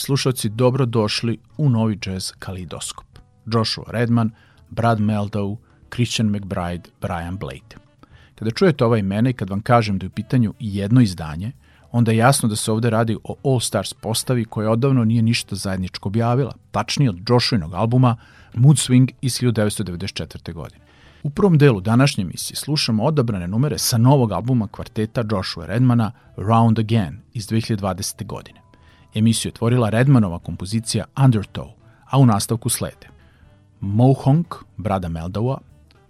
Slušalci, dobro došli u novi jazz kalidoskop. Joshua Redman, Brad Meldau, Christian McBride, Brian Blade. Kada čujete ova imena i kad vam kažem da je u pitanju jedno izdanje, onda je jasno da se ovde radi o All Stars postavi koja odavno nije ništa zajedničko objavila, tačnije od Joshuinog albuma Mood Swing iz 1994. godine. U prvom delu današnje emisije slušamo odabrane numere sa novog albuma kvarteta Joshua Redmana Round Again iz 2020. godine. Emisiju je tvorila Redmanova kompozicija Undertow, a u nastavku slede Mohonk, Brada Meldaua,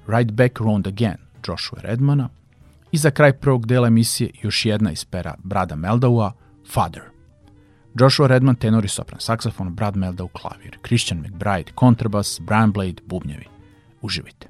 Right Back Round Again, Joshua Redmana i za kraj prvog dela emisije još jedna iz pera Brada Meldaua, Father. Joshua Redman tenor i sopran saksofon, Brad Meldau klavir, Christian McBride kontrabas, Brian Blade bubnjevi. Uživite.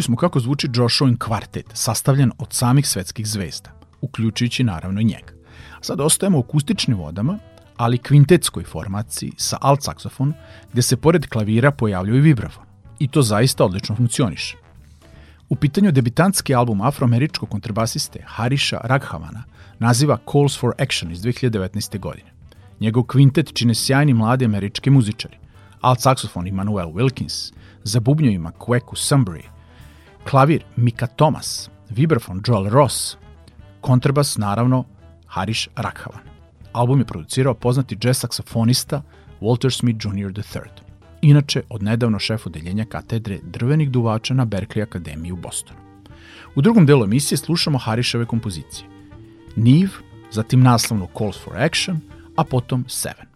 Čuli smo kako zvuči Joshuin kvartet, sastavljen od samih svetskih zvezda, uključujući naravno i njega. Sad ostajemo u akustičnim vodama, ali kvintetskoj formaciji sa alt saksofon, gde se pored klavira pojavljuje vibrafon. I to zaista odlično funkcioniše. U pitanju debitantski album afroameričkog kontrabasiste Hariša Raghavana naziva Calls for Action iz 2019. godine. Njegov kvintet čine sjajni mladi američki muzičari. Alt saksofon Immanuel Wilkins, za bubnjovima Kweku Sunbury, klavir Mika Thomas, vibrafon Joel Ross, kontrabas naravno Harish Rakhavan. Album je producirao poznati jazz saksofonista Walter Smith Jr. III. Inače, od nedavno šef odeljenja katedre drvenih duvača na Berkeley Akademiji u Bostonu. U drugom delu emisije slušamo Hariševe kompozicije. Niv, zatim naslovnu Calls for Action, a potom Seven.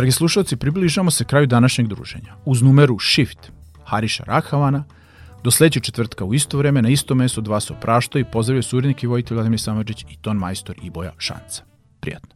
Dragi slušalci, približamo se kraju današnjeg druženja. Uz numeru Shift Hariša Rahavana, do sledećeg četvrtka u isto vreme, na isto mesto dva se opraštaju i pozdravljaju surednik i vojitelj Vladimir Samadžić i ton majstor Iboja Šanca. Prijatno.